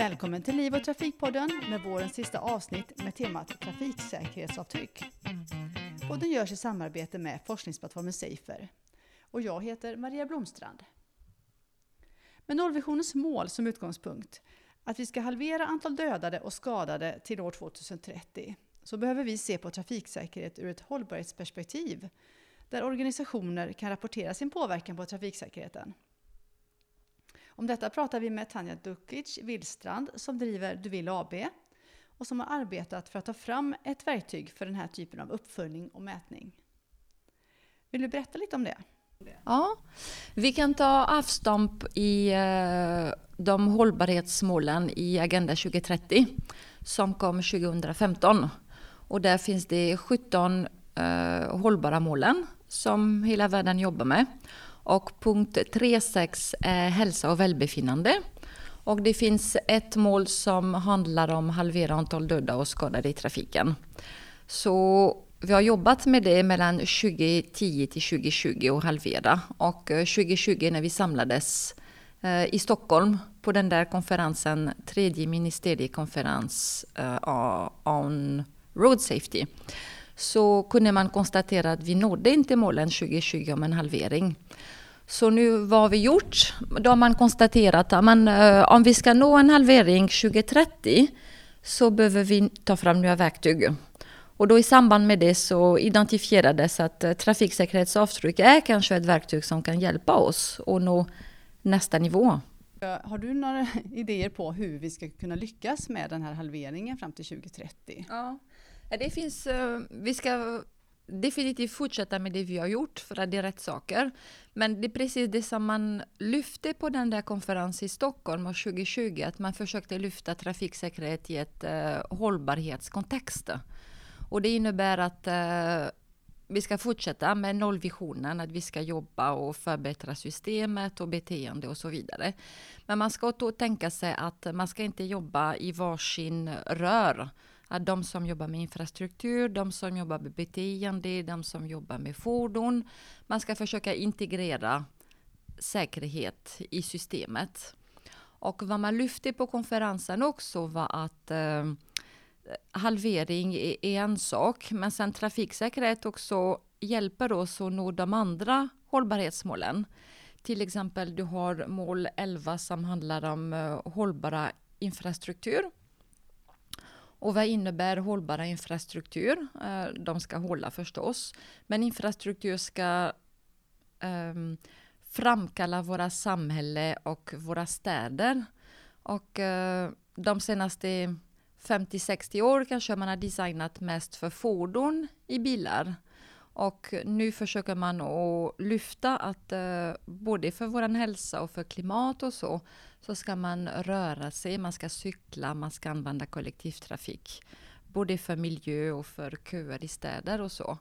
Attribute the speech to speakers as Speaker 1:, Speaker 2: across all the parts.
Speaker 1: Välkommen till Liv och Trafikpodden med vårens sista avsnitt med temat trafiksäkerhetsavtryck. Podden görs i samarbete med forskningsplattformen Safer och jag heter Maria Blomstrand. Med nollvisionens mål som utgångspunkt, att vi ska halvera antal dödade och skadade till år 2030, så behöver vi se på trafiksäkerhet ur ett hållbarhetsperspektiv, där organisationer kan rapportera sin påverkan på trafiksäkerheten. Om detta pratar vi med Tanja Dukic Willstrand som driver Duvill AB och som har arbetat för att ta fram ett verktyg för den här typen av uppföljning och mätning. Vill du berätta lite om det?
Speaker 2: Ja, vi kan ta avstamp i eh, de hållbarhetsmålen i Agenda 2030 som kom 2015. Och där finns det 17 eh, hållbara målen som hela världen jobbar med. Och punkt 3.6 är hälsa och välbefinnande. Och det finns ett mål som handlar om halvera antal döda och skadade i trafiken. Så vi har jobbat med det mellan 2010 till 2020 och halvera. Och eh, 2020 när vi samlades eh, i Stockholm på den där konferensen, tredje ministeriekonferens eh, on road safety, så kunde man konstatera att vi nådde inte målen 2020 om en halvering. Så nu vad har vi gjort? Då har man konstaterat att man, om vi ska nå en halvering 2030 så behöver vi ta fram nya verktyg. Och då i samband med det så identifierades att eh, trafiksäkerhetsavtryck är kanske ett verktyg som kan hjälpa oss att nå nästa nivå.
Speaker 1: Har du några idéer på hur vi ska kunna lyckas med den här halveringen fram till 2030?
Speaker 2: Ja, det finns, eh, vi ska definitivt fortsätta med det vi har gjort för att det är rätt saker. Men det är precis det som man lyfte på den där konferensen i Stockholm 2020, att man försökte lyfta trafiksäkerhet i ett uh, hållbarhetskontext. Och det innebär att uh, vi ska fortsätta med nollvisionen, att vi ska jobba och förbättra systemet och beteende och så vidare. Men man ska då tänka sig att man ska inte jobba i varsin rör. Att de som jobbar med infrastruktur, de som jobbar med beteende, de som jobbar med fordon. Man ska försöka integrera säkerhet i systemet. Och vad man lyfte på konferensen också var att eh, halvering är en sak, men sen trafiksäkerhet också hjälper oss att nå de andra hållbarhetsmålen. Till exempel du har mål 11 som handlar om eh, hållbara infrastruktur. Och vad innebär hållbara infrastruktur? Eh, de ska hålla förstås, men infrastruktur ska um, framkalla våra samhälle och våra städer. Och uh, de senaste 50-60 år kanske man har designat mest för fordon i bilar. Och nu försöker man att lyfta att eh, både för vår hälsa och för klimat och så, så ska man röra sig, man ska cykla, man ska använda kollektivtrafik. Både för miljö och för köer i städer och så.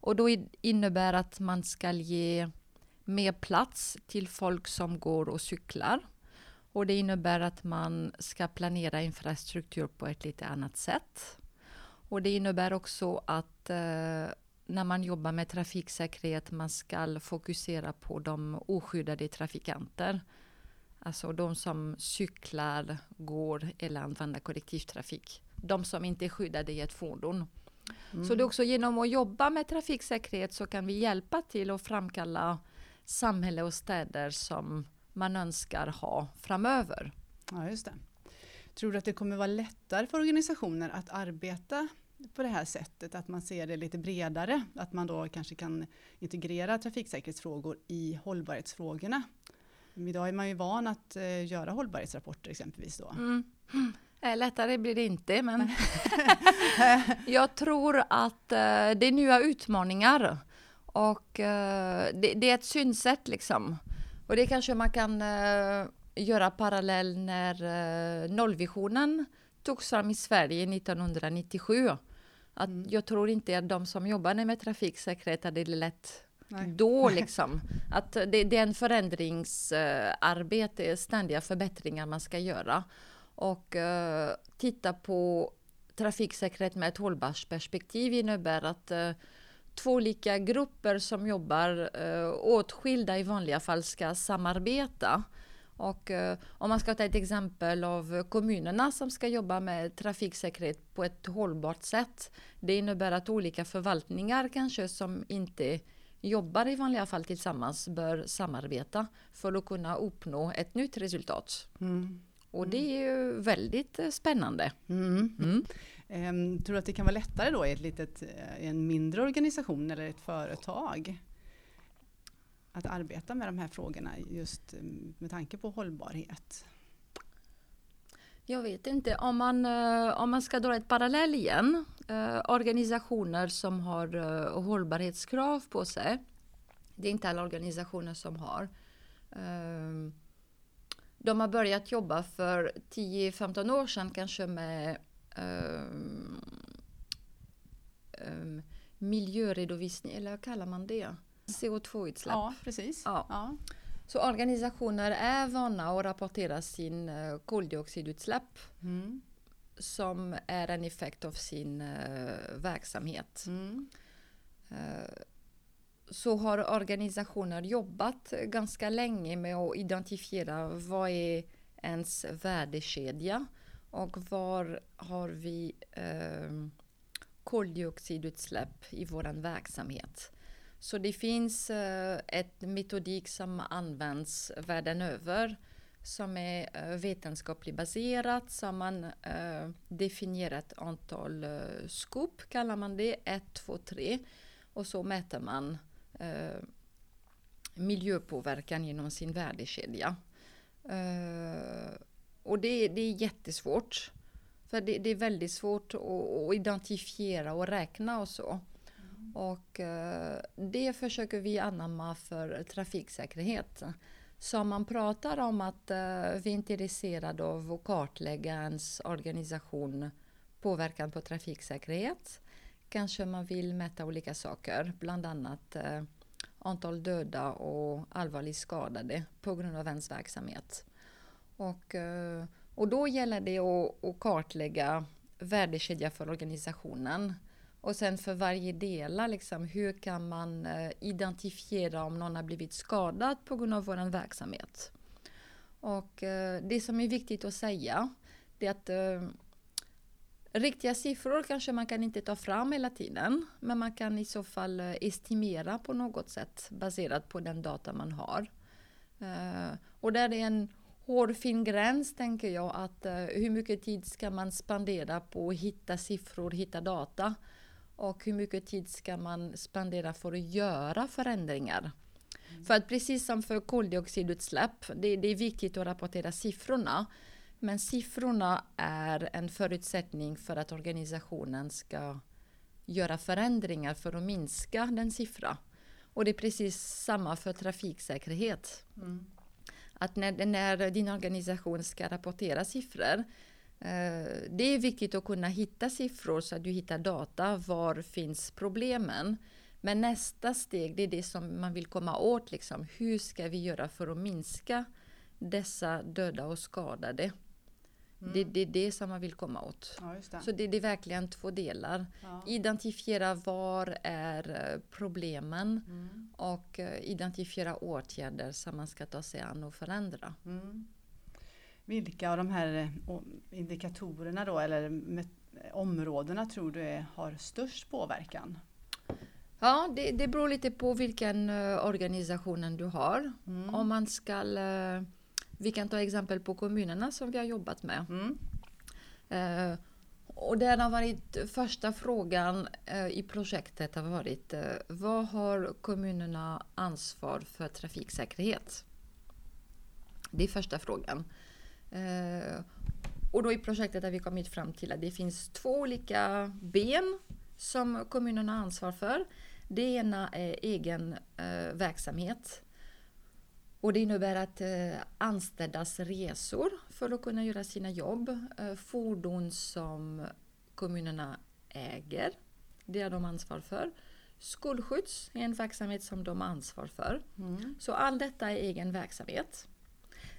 Speaker 2: Och då innebär att man ska ge mer plats till folk som går och cyklar. Och det innebär att man ska planera infrastruktur på ett lite annat sätt. Och det innebär också att eh, när man jobbar med trafiksäkerhet, man ska fokusera på de oskyddade trafikanter. Alltså de som cyklar, går eller använder kollektivtrafik. De som inte är skyddade i ett fordon. Mm. Så det är också genom att jobba med trafiksäkerhet så kan vi hjälpa till att framkalla samhälle och städer som man önskar ha framöver.
Speaker 1: Ja, just det. Tror du att det kommer vara lättare för organisationer att arbeta på det här sättet, att man ser det lite bredare, att man då kanske kan integrera trafiksäkerhetsfrågor i hållbarhetsfrågorna? Idag är man ju van att uh, göra hållbarhetsrapporter exempelvis då. Mm.
Speaker 2: Eh, lättare blir det inte, men jag tror att uh, det är nya utmaningar och det, är ett synsätt liksom. Och det kanske man kan göra parallell när nollvisionen togs fram i Sverige 1997. Att mm. Jag tror inte att de som jobbade med trafiksäkerhet hade det lätt Nej. då liksom. Att det, det är en förändringsarbete, uh, ständiga förbättringar man ska göra. Och uh, titta på trafiksäkerhet med ett hållbarhetsperspektiv innebär att uh, två olika grupper som jobbar eh, åtskilda i vanliga fall ska samarbeta. Och eh, om man ska ta ett exempel av kommunerna som ska jobba med trafiksäkerhet på ett hållbart sätt. Det innebär att olika förvaltningar kanske som inte jobbar i vanliga fall tillsammans bör samarbeta för att kunna uppnå ett nytt resultat. Mm. Och det är ju väldigt eh, spännande. Mm.
Speaker 1: Mm. Um, tror du att det kan vara lättare då i ett litet, eh, en mindre organisation eller ett företag? Att arbeta med de här frågorna just mm, med tanke på hållbarhet?
Speaker 2: Jag vet inte, om man, eh, om man ska dra ett parallell igen. Eh, organisationer som har eh, hållbarhetskrav på sig. Det är inte alla organisationer som har. Eh, de har börjat jobba för 10-15 år sedan kanske med ehm, ehm, miljöredovisning, eller vad kallar man det? CO2-utsläpp.
Speaker 1: Ja, precis. Ja. ja.
Speaker 2: Så organisationer är vana att rapportera sin uh, koldioxidutsläpp mm. som är en effekt av sin uh, verksamhet. Mm. Uh, så har organisationer jobbat ganska länge med att identifiera vad är ens värdekedja och var har vi koldioxidutsläpp i vår verksamhet. Så det finns uh, ett metodik som används världen över som är uh, vetenskapligt baserat. Som man uh, definierar ett antal uh, skop, kallar man det, 1, 2, 3. Och så mäter man uh, miljöpåverkan genom sin värdekedja. och det, det är jättesvårt. För det, det är väldigt svårt att, att identifiera och räkna och så. Och eh, det försöker vi anamma för trafiksäkerhet. Så om man pratar om att eh, vi är intresserade av att kartlägga ens organisation påverkan på trafiksäkerhet. Kanske man vill mäta olika saker, bland annat eh, antal döda och allvarligt skadade på grund av ens verksamhet. Och, eh, och då gäller det att, att kartlägga värdekedja för organisationen. Och sen för varje del, liksom, hur kan man eh, identifiera om någon har blivit skadad på grund av vår verksamhet? Och eh, det som är viktigt att säga, det är att eh, riktiga siffror kanske man kan inte ta fram hela tiden, men man kan i så fall estimera på något sätt baserat på den data man har. Och där är en hårfin gräns tänker jag, att hur mycket tid ska man spendera på att hitta siffror, hitta data? Och hur mycket tid ska man spendera för att göra förändringar. Mm. För att precis som för koldioxidutsläpp, det, det är viktigt att rapportera siffrorna. Men siffrorna är en förutsättning för att organisationen ska göra förändringar för att minska den siffra. Och det är precis samma för trafiksäkerhet. Mm. Att när, när din organisation ska rapportera siffror det är viktigt att kunna hitta siffror så att du hittar data. Var finns problemen? Men nästa steg, det är det som man vill komma åt. Liksom. Hur ska vi göra för att minska dessa döda och skadade? Mm. Det, det, är det som man vill komma åt.
Speaker 1: Ja, det.
Speaker 2: Så det, det, är verkligen två delar. Ja. Identifiera var är eh, problemen mm. och eh, identifiera åtgärder som man ska ta sig an och förändra. Mm.
Speaker 1: Vilka av de här eh, indikatorerna då, eller områdena tror du är, har störst påverkan?
Speaker 2: Ja, det, det beror lite på vilken uh, organisation du har. Mm. Om man ska... Uh, vi kan ta exempel på kommunerna som vi har jobbat med. Mm. Uh, och det har varit första frågan i projektet har varit vad har kommunerna ansvar för trafiksäkerhet? Det är första frågan. Eh, och då i projektet har vi kommit fram till att det finns två olika ben som kommunerna har ansvar för. Det ena är egen eh, verksamhet. Och det innebär att eh, anställdas resor för att kunna göra sina jobb. Eh, fordon som kommunerna äger, det har de ansvar för. Skolskjuts är en verksamhet som de har ansvar för. Mm. Så allt detta är egen verksamhet.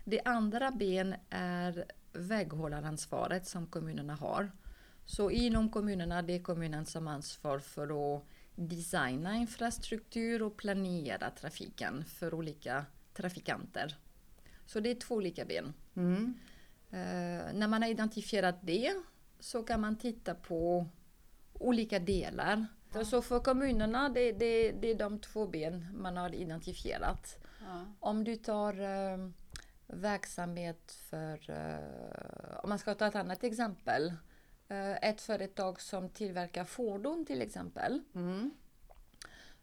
Speaker 2: Det andra ben är väghållaransvaret som kommunerna har. Så inom kommunerna, det är kommunen som ansvar för att designa infrastruktur och planera trafiken för olika trafikanter. Så det är två olika ben.
Speaker 1: Mm.
Speaker 2: Eh, när man har identifierat det så kan man titta på olika delar. Så för kommunerna, det, det, det är de två ben man har identifierat.
Speaker 1: Ja.
Speaker 2: Om du tar eh, verksamhet för, eh, om man ska ta ett annat exempel. Eh, ett företag som tillverkar fordon till exempel.
Speaker 1: Mm.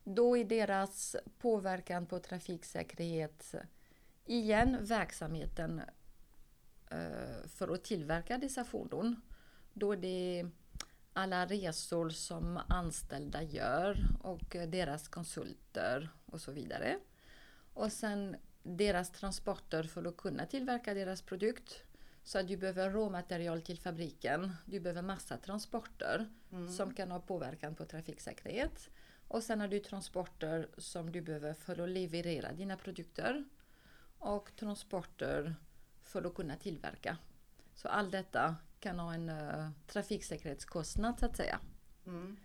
Speaker 2: Då är deras påverkan på trafiksäkerhet igen verksamheten eh, för att tillverka dessa fordon. Då är det alla resor som anställda gör och deras konsulter och så vidare. Och sen deras transporter för att kunna tillverka deras produkt. Så att du behöver råmaterial till fabriken. Du behöver massa transporter som kan ha påverkan på trafiksäkerhet. Och sen har du transporter som du behöver för att leverera dina produkter. Och transporter för att kunna tillverka. Så allt detta kan ha en uh, trafiksäkerhetskostnad så att säga.
Speaker 1: Mm.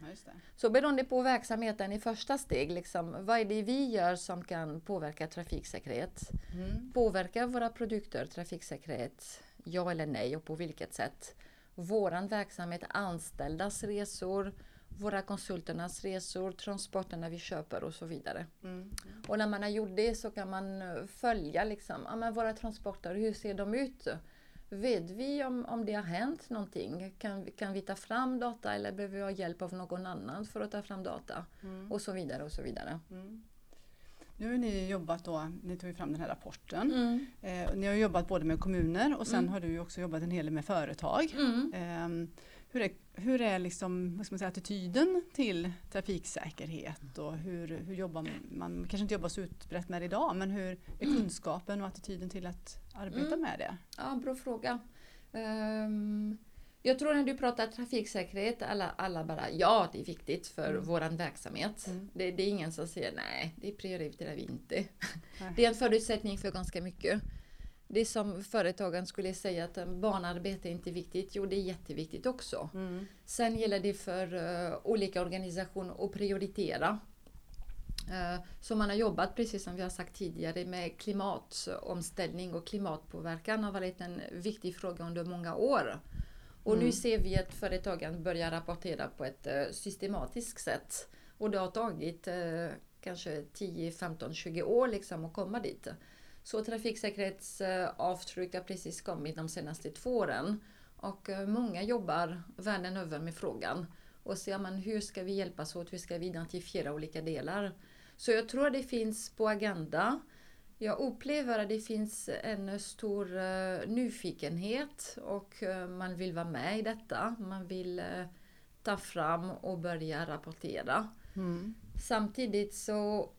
Speaker 2: Så beroende på verksamheten i första steg, liksom, vad är det vi gör som kan påverka trafiksäkerhet?
Speaker 1: Mm.
Speaker 2: Påverkar våra produkter trafiksäkerhet? Ja eller nej och på vilket sätt? Våran verksamhet, anställdas resor, våra konsulternas resor, transporterna vi köper och så vidare.
Speaker 1: Mm.
Speaker 2: Och när man har gjort det så kan man följa liksom, ja, men våra transporter, hur ser de ut? Vet vi om, om det har hänt någonting? Kan, kan vi ta fram data eller behöver vi ha hjälp av någon annan för att ta fram data?
Speaker 1: Mm.
Speaker 2: Och så vidare och så vidare.
Speaker 1: Mm. Nu har ni jobbat då, ni tog ju fram den här rapporten.
Speaker 2: Mm.
Speaker 1: Eh, ni har jobbat både med kommuner och sen
Speaker 2: Mm.
Speaker 1: har du ju också jobbat en hel del med företag.
Speaker 2: Mm.
Speaker 1: Hur är, hur är liksom, vad ska man säga, attityden till trafiksäkerhet och hur, hur jobbar man, man kanske inte jobbar så utbrett med det idag, men hur är kunskapen och attityden till att arbeta
Speaker 2: Mm.
Speaker 1: med det?
Speaker 2: Ja, bra fråga. Ehm, jag tror när du pratar trafiksäkerhet, alla, alla bara ja, det är viktigt för
Speaker 1: Mm.
Speaker 2: våran verksamhet.
Speaker 1: Mm.
Speaker 2: Det, det är ingen som säger nej, det prioriterar vi inte.
Speaker 1: Nej.
Speaker 2: Det är en förutsättning för ganska mycket. Det är som företagen skulle säga att barnarbete är inte viktigt. Jo, det är jätteviktigt också.
Speaker 1: Mm.
Speaker 2: Sen gäller det för eh, olika organisationer att prioritera. Uh, så man har jobbat, precis som vi har sagt tidigare, med klimatomställning och klimatpåverkan har varit en viktig fråga under många år. Och nu
Speaker 1: Mm.
Speaker 2: ser vi att företagen börjar rapportera på ett eh, systematiskt sätt. Och det har tagit kanske 10, 15, 20 år liksom att komma dit. Så trafiksäkerhetsavtryck har precis kommit de senaste två åren. Och eh, många jobbar världen över med frågan. Och ser man hur ska vi hjälpas åt, hur ska vi identifiera olika delar. Så jag tror att det finns på agenda. Jag upplever att det finns en stor eh, nyfikenhet och eh, man vill vara med i detta. Man vill eh, ta fram och börja rapportera.
Speaker 1: Mm.
Speaker 2: Samtidigt så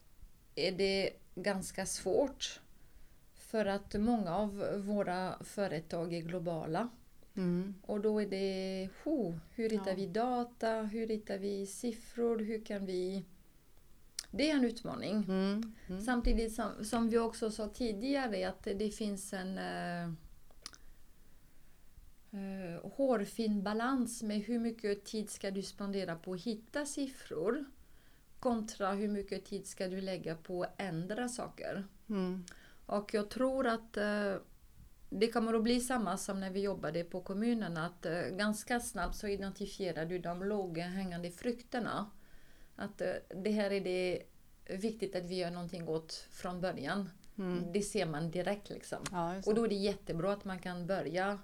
Speaker 2: är det ganska svårt för att många av våra företag är globala.
Speaker 1: Mm.
Speaker 2: Och då är det, ho, hur hittar
Speaker 1: Ja.
Speaker 2: vi data, hur hittar vi siffror, hur kan vi... Det är en utmaning.
Speaker 1: Mm. Mm.
Speaker 2: Samtidigt som, som vi också sa tidigare att det finns en eh, eh, hårfin balans med hur mycket tid ska du spendera på att hitta siffror kontra hur mycket tid ska du lägga på att ändra saker.
Speaker 1: Mm.
Speaker 2: Och jag tror att eh, det kommer att bli samma som när vi jobbade på kommunen att eh, ganska snabbt så identifierar du de låga hängande frukterna. Att eh, det här är det viktigt att vi gör någonting åt från början.
Speaker 1: Mm.
Speaker 2: Det ser man direkt liksom.
Speaker 1: Ja,
Speaker 2: Och då är det jättebra att man kan börja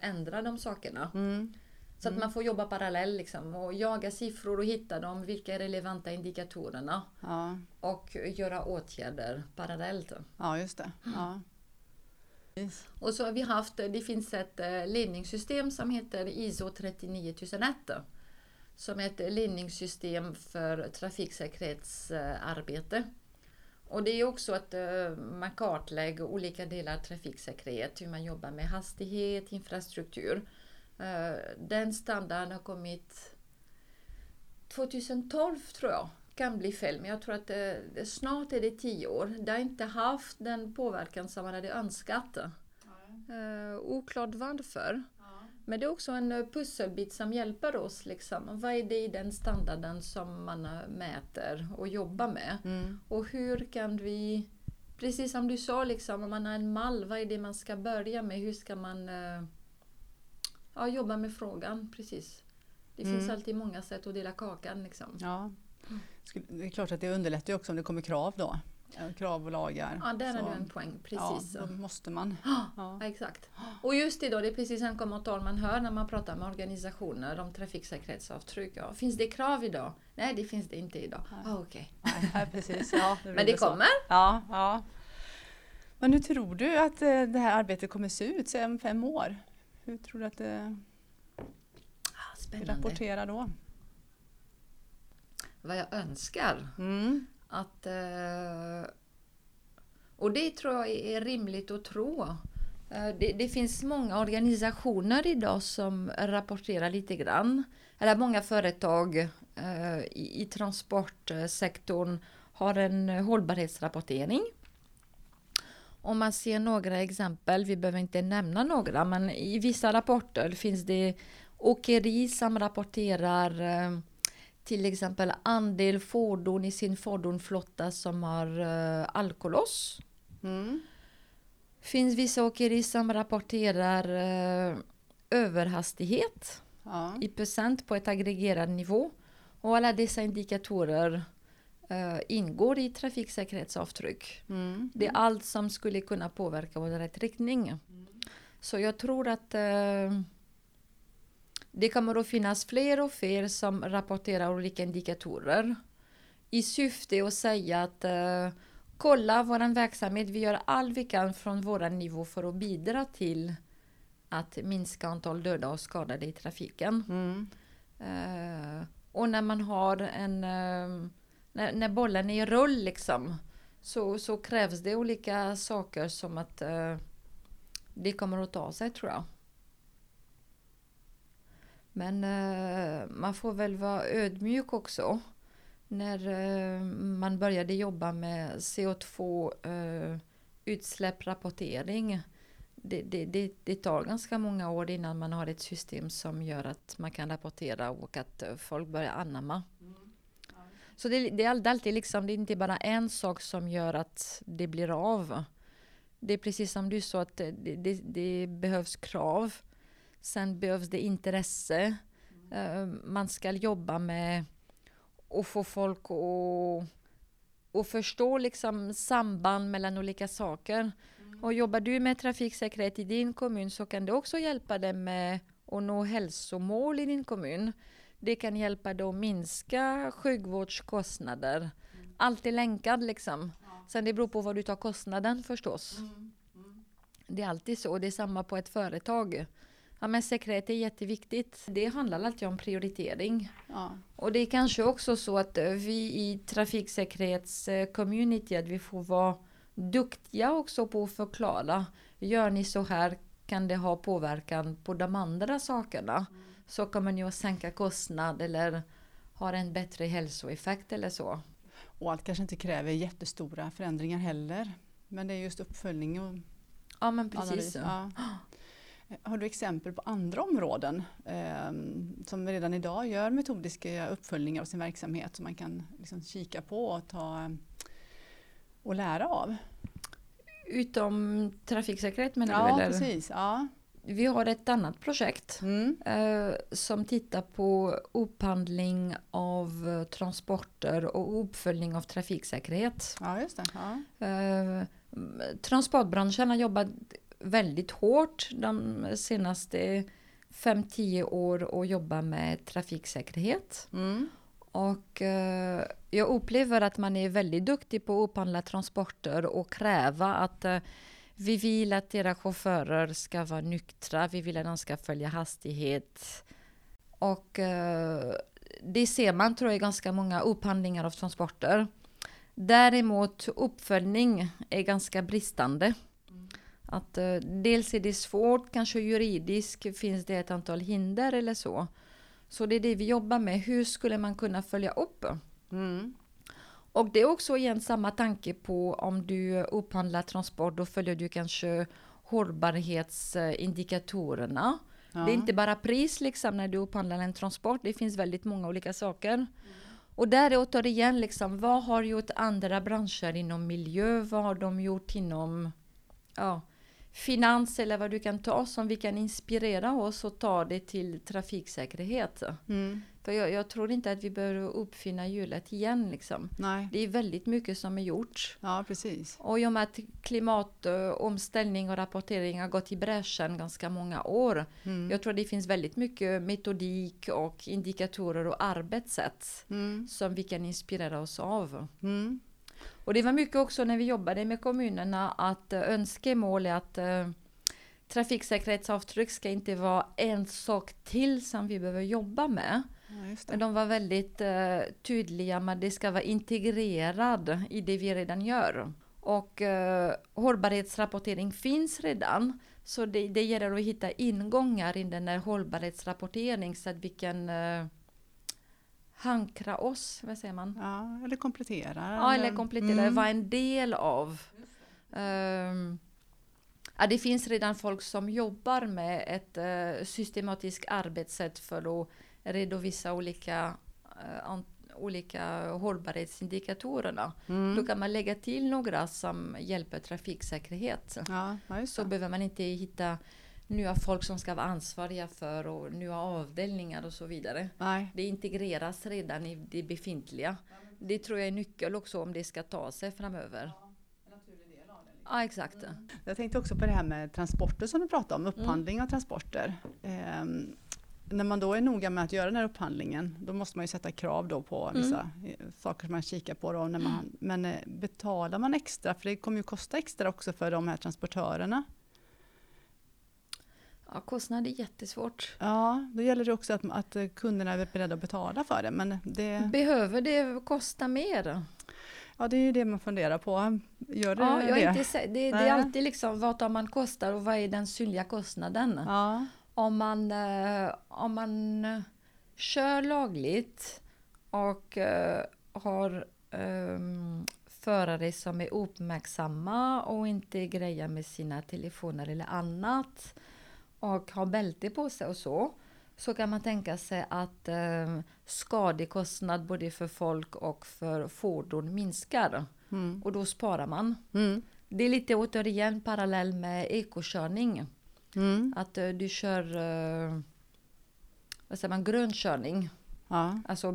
Speaker 2: ändra de sakerna.
Speaker 1: Mm.
Speaker 2: Så att man får jobba parallellt liksom och jaga siffror och hitta dem, vilka är relevanta indikatorerna
Speaker 1: Ja.
Speaker 2: och göra åtgärder parallellt.
Speaker 1: ja, just det. Ja.
Speaker 2: Och så har vi haft, det finns ett eh, ledningssystem som heter ISO 39001 som är ett ledningssystem för trafiksäkerhetsarbete. Och det är också att eh, man kartlägger olika delar av trafiksäkerhet, hur man jobbar med hastighet, infrastruktur. Eh, Den standarden har kommit 2012 tror jag, kan bli fel, men jag tror att det, det, snart är det tio år. Det har inte haft den påverkan som man hade önskat. Eh, oklart varför. Men det är också en eh, pusselbit som hjälper oss. Liksom. Vad är det i den standarden som man mäter och jobbar med?
Speaker 1: Mm.
Speaker 2: Och hur kan vi precis som du sa, liksom, om man har en mall, vad är det man ska börja med? Hur ska man eh, ja, jobba med frågan? Precis. Det finns
Speaker 1: Mm.
Speaker 2: alltid många sätt att dela kakan. Liksom.
Speaker 1: Ja. Skulle- Det är klart att det underlättar också om det kommer krav då. Krav och lagar.
Speaker 2: Ja, där
Speaker 1: Så,
Speaker 2: har du en poäng. Precis.
Speaker 1: Ja, då måste man. Ja.
Speaker 2: Exakt. Och just då, det är precis en kommentar man hör när man pratar med organisationer om trafiksäkerhetsavtryck. Ja, finns det krav idag? Nej, det finns det inte idag. Ah, okej.
Speaker 1: Nej, precis. Ja,
Speaker 2: Men det
Speaker 1: så.
Speaker 2: kommer.
Speaker 1: Ja, ja. Men hur tror du att eh, det här arbetet kommer se ut om fem år? Hur tror du att det
Speaker 2: Ah,
Speaker 1: rapporterar då?
Speaker 2: Vad jag önskar.
Speaker 1: Mm.
Speaker 2: Att, eh, och det tror jag är rimligt att tro. Eh, Det, det finns många organisationer idag som rapporterar lite grann. Eller många företag eh, i, i transportsektorn har en hållbarhetsrapportering. Om man ser några exempel, vi behöver inte nämna några, men i vissa rapporter finns det åkeri som rapporterar eh, till exempel andel fordon i sin fordonsflotta som har eh, alkolås.
Speaker 1: Mm.
Speaker 2: finns vissa åkeri som rapporterar eh, överhastighet
Speaker 1: Ja.
Speaker 2: i procent på ett aggregerad nivå. Och alla dessa indikatorer eh, ingår i trafiksäkerhetsavtryck.
Speaker 1: Mm.
Speaker 2: Det är allt som skulle kunna påverka åt rätt riktning. Så jag tror att eh, det kommer att finnas fler och fler som rapporterar olika indikatorer i syfte att säga att eh, kolla vår verksamhet, vi gör allt vi kan från vår nivå för att bidra till att minska antal döda och skadade i trafiken.
Speaker 1: Mm.
Speaker 2: Eh, och när man har en när, när bollen är i rull liksom. Så, så krävs det olika saker som att eh, det kommer att ta sig tror jag. Men eh, man får väl vara ödmjuk också. När eh, man började jobba med CO2 eh, utsläpprapportering. Det, det, det, det tar ganska många år innan man har ett system som gör att man kan rapportera och att eh, folk börjar anamma. Mm. Så det, det är all- alltid liksom, det är inte bara en sak som gör att det blir av. Det är precis som du sa att det, det, det behövs krav. Sen behövs det intresse. Eh, man ska jobba med att få folk att, förstå liksom samband mellan olika saker. Och jobbar du med trafiksäkerhet i din kommun så kan det också hjälpa dig med att nå hälsomål i din kommun. Det kan hjälpa dig att minska sjukvårdskostnader. Allt är länkat liksom. Sen det beror på vad du tar kostnaden förstås. Det är alltid så. Det är samma på ett företag. Ja, men säkerhet är jätteviktigt. Det handlar alltid om prioritering.
Speaker 1: Ja.
Speaker 2: Och det är kanske också så att eh, vi i trafiksäkerhetscommunity att vi får vara duktiga också på att förklara. Gör ni så här kan det ha påverkan på de andra sakerna. Så kommer ni att sänka kostnad eller har en bättre hälsoeffekt eller så.
Speaker 1: Och allt kanske inte kräver jättestora förändringar heller. Men det är just uppföljning och
Speaker 2: Ja men precis.
Speaker 1: Ja. Har du exempel på andra områden eh, som redan idag gör metodiska uppföljningar av sin verksamhet som man kan liksom kika på och, ta, och lära av?
Speaker 2: Utom trafiksäkerhet menar
Speaker 1: ja,
Speaker 2: du? Eller?
Speaker 1: precis. Ja.
Speaker 2: Vi har ett annat projekt
Speaker 1: Mm.
Speaker 2: eh, som tittar på upphandling av eh, transporter och uppföljning av trafiksäkerhet.
Speaker 1: ja, just det. Ja.
Speaker 2: Eh, transportbranschen har jobbat väldigt hårt de senaste 5-10 år och jobbar med trafiksäkerhet.
Speaker 1: Mm.
Speaker 2: Och eh, jag upplever att man är väldigt duktig på att upphandla transporter och kräva att eh, vi vill att era chaufförer ska vara nyktra, vi vill att de ska följa hastighet. Och eh, det ser man tror jag i ganska många upphandlingar av transporter. Däremot uppföljning är ganska bristande. Att eh, dels är det svårt, kanske juridiskt finns det ett antal hinder eller så. Så det är det vi jobbar med. Hur skulle man kunna följa upp?
Speaker 1: Mm.
Speaker 2: Och det är också igen samma tanke på om du upphandlar transport, då följer du kanske hållbarhetsindikatorerna.
Speaker 1: Ja.
Speaker 2: Det är inte bara pris liksom när du upphandlar en transport, det finns väldigt många olika saker. Och där är återigen, liksom, vad har gjort andra branscher inom miljö? Vad har de gjort inom ja, finans eller vad du kan ta som vi kan inspirera oss och ta det till trafiksäkerhet.
Speaker 1: Mm.
Speaker 2: För jag, jag, tror inte att vi behöver uppfinna hjulet igen. Liksom.
Speaker 1: Nej.
Speaker 2: Det är väldigt mycket som är gjort.
Speaker 1: Ja, precis.
Speaker 2: Och i och med att klimatomställning och rapportering har gått i bräschen ganska många år.
Speaker 1: Mm.
Speaker 2: Jag tror det finns väldigt mycket metodik och indikatorer och arbetssätt
Speaker 1: Mm.
Speaker 2: som vi kan inspirera oss av.
Speaker 1: Mm.
Speaker 2: Och det var mycket också när vi jobbade med kommunerna att eh, önskemål är att eh, trafiksäkerhetsavtryck ska inte vara en sak till som vi behöver jobba med.
Speaker 1: Ja, just det.
Speaker 2: Men de var väldigt eh, tydliga med att det ska vara integrerad i det vi redan gör. Och eh, hållbarhetsrapportering finns redan. Så det, det gäller att hitta ingångar i den här hållbarhetsrapportering så att vi kan eh, hankra oss, vad säger man?
Speaker 1: Ja, eller komplettera.
Speaker 2: Ja, eller komplettera,
Speaker 1: Mm.
Speaker 2: vara en del av. Ehm, ja, det finns redan folk som jobbar med ett uh, systematiskt arbetssätt för att redovisa olika, an- olika hållbarhetsindikatorerna.
Speaker 1: Mm.
Speaker 2: Då kan man lägga till några som hjälper trafiksäkerhet.
Speaker 1: Ja,
Speaker 2: Så behöver man inte hitta nya folk som ska vara ansvariga för och nya avdelningar och så vidare.
Speaker 1: Nej.
Speaker 2: Det integreras redan i det befintliga. Det tror jag är nyckel också om det ska ta sig framöver. Ja, exakt.
Speaker 1: Jag tänkte också på det här med transporter som du pratade om, upphandling av transporter. Ehm, när man då är noga med att göra den här upphandlingen, då måste man ju sätta krav då på
Speaker 2: Mm.
Speaker 1: vissa eh, saker som man kikar på. Då när man, men eh, betalar man extra, för det kommer ju kosta extra också för de här transportörerna.
Speaker 2: Ja, kostnad är jättesvårt.
Speaker 1: Ja, då gäller det också att, att kunderna är beredda att betala för det. Men det,
Speaker 2: Behöver det kosta mer?
Speaker 1: ja, det är ju det man funderar på. Gör det
Speaker 2: Ja, jag
Speaker 1: det?
Speaker 2: inte, det, det är alltid liksom vad tar man kostar och vad är den synliga kostnaden?
Speaker 1: Ja,
Speaker 2: Om man, eh, om man eh, kör lagligt och eh, har ehm, förare som är uppmärksamma och inte grejer med sina telefoner eller annat och har bälte på sig och så så kan man tänka sig att eh, skadekostnad både för folk och för fordon minskar
Speaker 1: mm.
Speaker 2: och då sparar man.
Speaker 1: Mm.
Speaker 2: Det är lite återigen parallell med ekokörning.
Speaker 1: Mm.
Speaker 2: Att eh, du kör eh, vad säger man, grönkörning,
Speaker 1: Ja,
Speaker 2: alltså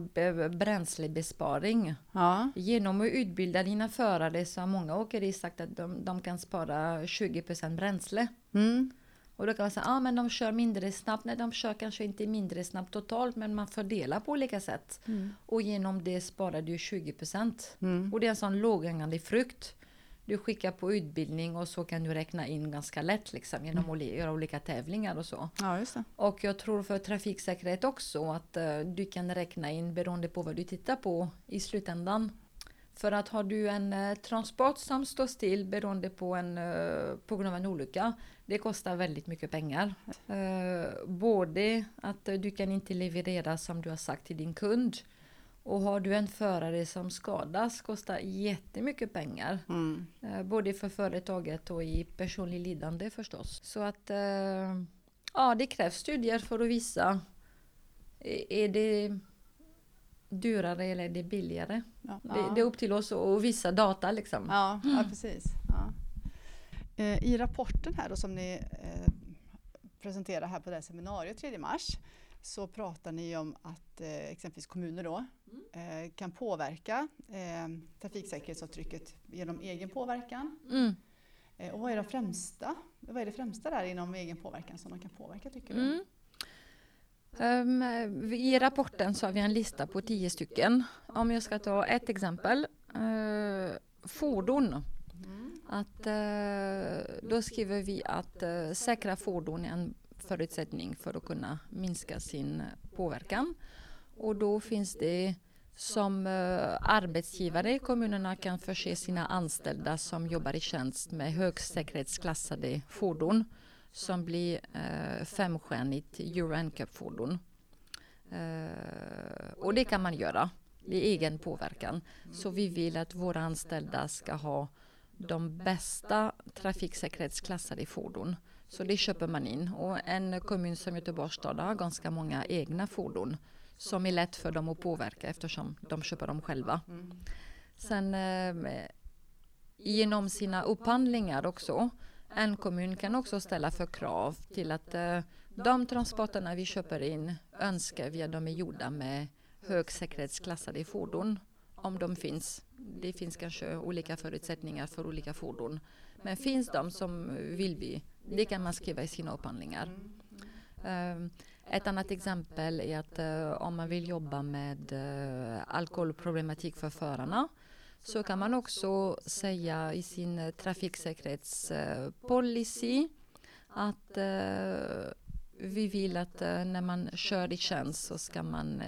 Speaker 2: bränslebesparing.
Speaker 1: ja,
Speaker 2: Genom att utbilda dina förare så har många åkerier sagt att de, de kan spara 20% bränsle.
Speaker 1: mm.
Speaker 2: Och då kan man säga, ja ah, men de kör mindre snabbt. Nej, de kör kanske inte mindre snabbt totalt, men man fördelar på olika sätt.
Speaker 1: Mm.
Speaker 2: Och genom det sparar du 20%.
Speaker 1: Mm.
Speaker 2: Och det är en sån låghängande frukt. Du skickar på utbildning och så kan du räkna in ganska lätt liksom, genom att göra olika tävlingar och så.
Speaker 1: ja just det.
Speaker 2: Och jag tror för trafiksäkerhet också att eh, du kan räkna in beroende på vad du tittar på i slutändan. För att har du en eh, transport som står still beroende på, en, eh, på grund av en olycka, det kostar väldigt mycket pengar. Både att du kan inte leverera som du har sagt till din kund och har du en förare som skadas kostar jättemycket pengar.
Speaker 1: Mm.
Speaker 2: Eh, Både för företaget och i personlig lidande förstås. Så att eh, ja, det krävs studier för att visa. Är är det dyrare eller är det billigare?
Speaker 1: Ja,
Speaker 2: Det, det är upp till oss att visa data liksom.
Speaker 1: Ja, ja precis. Ja. Eh, I rapporten här då som ni eh, presenterar här på det här seminariet 3 mars så pratar ni om att eh, exempelvis kommuner då eh, kan påverka eh, trafiksäkerhetsavtrycket genom egen påverkan.
Speaker 2: Mm.
Speaker 1: Eh, och vad är det främsta? Vad är det främsta där inom egen påverkan som de kan påverka tycker du?
Speaker 2: Mm. Ehm, I rapporten så har vi en lista på tio stycken. Om jag ska ta ett exempel. eh, fordon. Att, eh, då skriver vi att eh, säkra fordon är en förutsättning för att kunna minska sin påverkan. Och då finns det som eh, arbetsgivare kommunerna kan förse sina anställda som jobbar i tjänst med högsäkerhetsklassade fordon som blir eh, femstjärnigt Euro NCAP-fordon. Eh, och det kan man göra. Det är egen påverkan. Så vi vill att våra anställda ska ha de bästa trafiksäkerhetsklassade fordon. Så det köper man in. Och en kommun som Göteborgs stad har ganska många egna fordon som är lätt för dem att påverka eftersom de köper dem själva. Sen eh, genom sina upphandlingar också. En kommun kan också ställa för krav till att eh, de transporterna vi köper in önskar vi att de är gjorda med högsäkerhetsklassade fordon. Om de finns. Det finns kanske olika förutsättningar för olika fordon. Men finns de som vill vi, det kan man skriva i sina upphandlingar. Um, ett annat exempel är att uh, om man vill jobba med uh, alkoholproblematik för förarna så kan man också säga i sin trafiksäkerhetspolicy eh, att uh, vi vill att när man kör i tjänst så ska man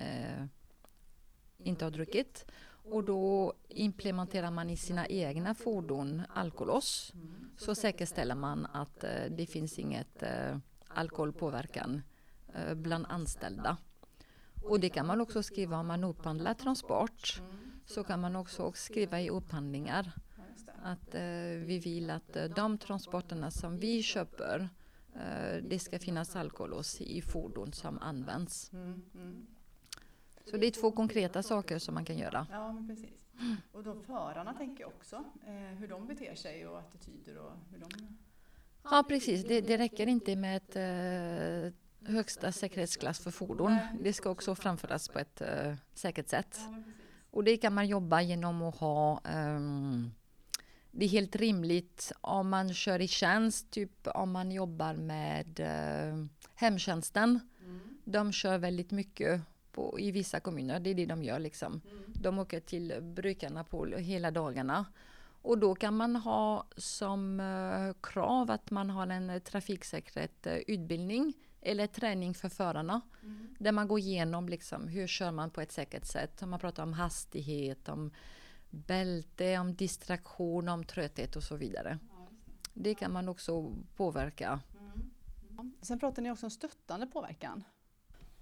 Speaker 2: inte ha druckit. Och då implementerar man i sina egna fordon alkolås. Så säkerställer man att det finns inget alkoholpåverkan bland anställda. Och det kan man också skriva om man upphandlar transport. Så kan man också skriva i upphandlingar att eh, vi vill att eh, de transporterna som vi köper eh, det ska finnas alkolås i fordon som används. Så det är två konkreta saker som man kan göra.
Speaker 1: Ja, men precis. Och då förarna tänker jag också, eh, hur de beter sig och attityder och hur de...
Speaker 2: Ja, precis. Det, det räcker inte med ett eh, högsta säkerhetsklass för fordon. Det ska också framföras på ett uh, säkert sätt. Och det kan man jobba genom att ha um, det är helt rimligt om man kör i tjänst, typ om man jobbar med uh, hemtjänsten. Mm. De kör väldigt mycket på, i vissa kommuner, det är det de gör liksom. Mm. De åker till brukarna på hela dagarna. Och då kan man ha som uh, krav att man har en trafiksäkerhetsutbildning eller träning för förarna. Mm. Där man går igenom liksom, hur kör man på ett säkert sätt. Man pratar om hastighet, om bälte, om distraktion, om trötthet och så vidare. Ja, det. det. kan man också påverka. Mm.
Speaker 1: Mm. Sen pratar ni också om stöttande påverkan.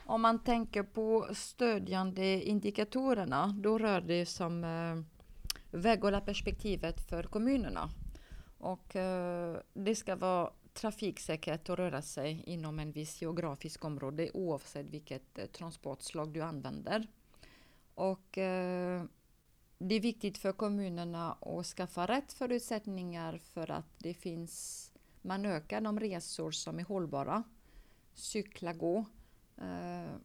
Speaker 2: Om man tänker på stödjande indikatorerna, då rör det sig om eh, väghållarperspektivet för kommunerna. Och eh, det ska vara trafiksäkerhet att röra sig inom en viss geografisk område oavsett vilket eh, transportslag du använder. Och eh, det är viktigt för kommunerna att skaffa rätt förutsättningar för att det finns, man ökar de resor som är hållbara. Cykla, gå. Eh,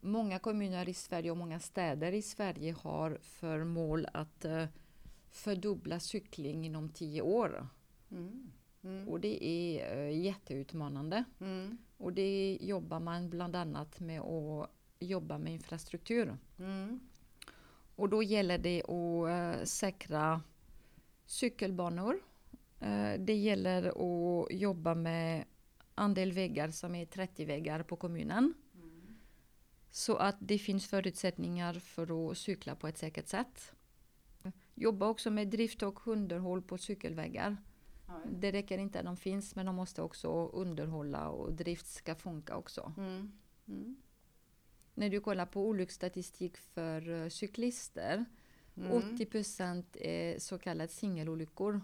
Speaker 2: många kommuner i Sverige och många städer i Sverige har för mål att eh, fördubbla cykling inom tio år. Mm. Mm. Och det är uh, jätteutmanande. Mm. Och det jobbar man bland annat med att jobba med infrastruktur. Mm. Och då gäller det att uh, säkra cykelbanor. Uh, det gäller att jobba med andel vägar som är 30 vägar på kommunen. Mm. Så att det finns förutsättningar för att cykla på ett säkert sätt. Jobba också med drift och underhåll på cykelvägar. Det räcker inte att de finns men de måste också underhålla och drift ska funka också. Mm. Mm. När du kollar på olycksstatistik för uh, cyklister, mm. 80 procent är så kallade singelolyckor.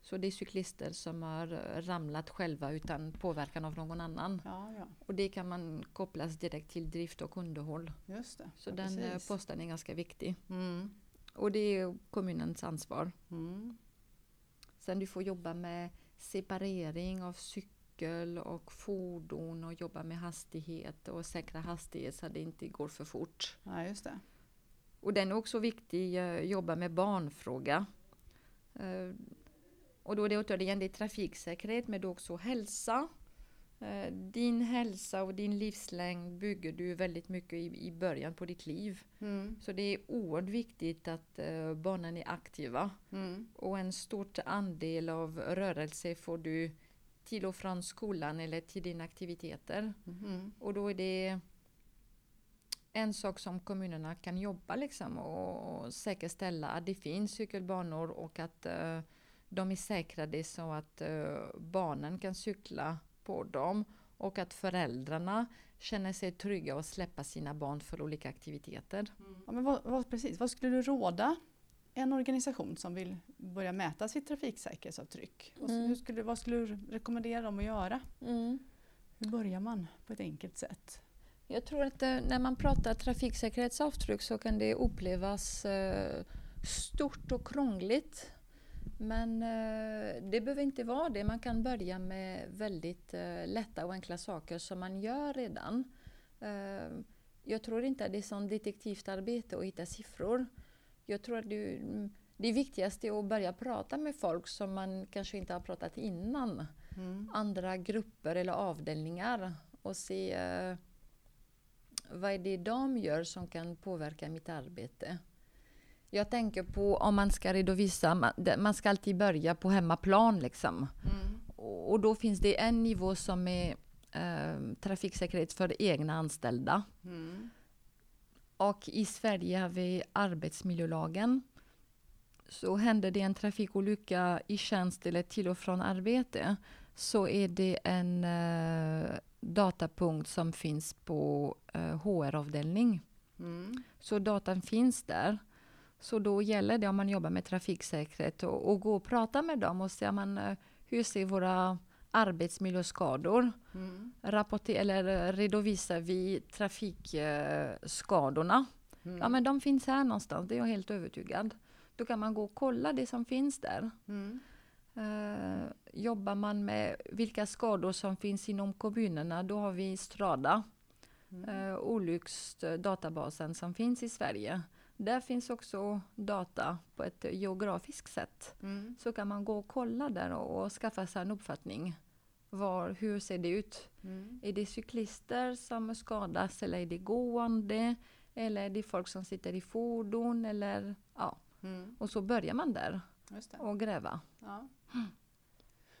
Speaker 2: Så det är cyklister som har ramlat själva utan påverkan av någon annan. Ja, ja. Och det kan man kopplas direkt till drift och underhåll. Just det. Så ja, den eh, precis. posten är ganska viktig. Mm. Och det är kommunens ansvar. Mm. Sen du får jobba med separering av cykel och fordon och jobba med hastighet och säkra hastighet så att det inte går för fort.
Speaker 1: Ja, just det.
Speaker 2: Och den är också viktig, uh, jobba med barnfråga. Uh, och då är det återigen det är trafiksäkerhet men också hälsa. Uh, din hälsa och din livslängd bygger du väldigt mycket i, i början på ditt liv. Mm. Så det är oerhört viktigt att uh, barnen är aktiva. Mm. Och en stor andel av rörelse får du till och från skolan eller till dina aktiviteter. Mm. Och då är det en sak som kommunerna kan jobba liksom och säkerställa att det finns cykelbanor och att uh, de är säkrade så att barnen kan cykla på dem och att föräldrarna känner sig trygga och släppa sina barn för olika aktiviteter.
Speaker 1: Mm. Ja, men vad, vad, precis, vad skulle du råda en organisation som vill börja mäta sitt trafiksäkerhetsavtryck? Mm. Hur skulle, vad skulle du rekommendera dem att göra? Mm. Hur börjar man på ett enkelt sätt?
Speaker 2: Jag tror att eh, när man pratar trafiksäkerhetsavtryck så kan det upplevas eh, stort och krångligt. Men eh, det behöver inte vara det. Man kan börja med väldigt lätta och enkla saker som man gör redan. Jag tror inte att det är sånt detektivt arbete att hitta siffror. Jag tror att det, det viktigaste är att börja prata med folk som man kanske inte har pratat innan. Mm. Andra grupper eller avdelningar och se vad är det de gör som kan påverka mitt arbete? Jag tänker på om man ska redovisa, man ska alltid börja på hemmaplan liksom. Mm. Och då finns det en nivå som är eh, trafiksäkerhet för egna anställda. Mm. Och i Sverige har vi arbetsmiljölagen. Så händer det en trafikolycka i tjänst eller till och från arbete så är det en eh, datapunkt som finns på eh, HR-avdelning. Mm. Så datan finns där. Så då gäller det om man jobbar med trafiksäkerhet och, och gå och prata med dem och se man, eh, hur ser våra arbetsmiljöskador? Mm. Rapporter, eller redovisar vi trafikskadorna? Mm. Ja men de finns här någonstans, det är jag helt övertygad. Då kan man gå och kolla det som finns där. Mm. Uh, jobbar man med vilka skador som finns inom kommunerna, då har vi Strada, mm. uh, olycksdatabasen som finns i Sverige. Där finns också data på ett geografiskt sätt. Mm. Så kan man gå och kolla där och, och skaffa sig en uppfattning. Var, hur ser det ut? Mm. Är det cyklister som skadas eller är det gående? Eller är det folk som sitter i fordon? Eller, ja. Mm. Och så börjar man där och gräva. Ja.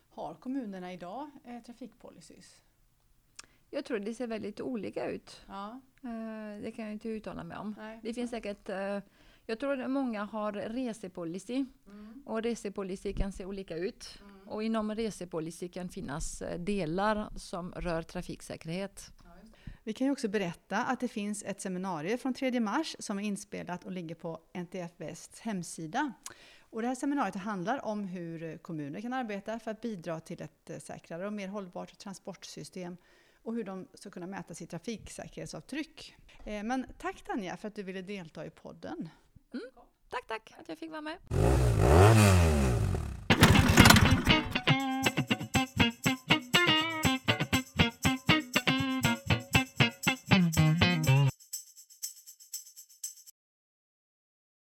Speaker 1: Har kommunerna idag eh, trafikpolicys?
Speaker 2: Jag tror det ser väldigt olika ut. Ja. Eh, det kan jag inte uttala mig om. Nej. Det finns säkert eh, jag tror att många har resepolicy mm. och resepolicy kan se olika ut. Mm. Och inom resepolicy kan finnas eh, delar som rör trafiksäkerhet.
Speaker 1: Vi kan ju också berätta att det finns ett seminarium från 3 mars som är inspelat och ligger på NTF Västs hemsida. Och det här seminariet handlar om hur kommuner kan arbeta för att bidra till ett säkrare och mer hållbart transportsystem och hur de ska kunna mäta sitt trafiksäkerhetsavtryck. Eh, men tack Tanja för att du ville delta i podden.
Speaker 2: Mm. Tack, tack att jag fick vara med.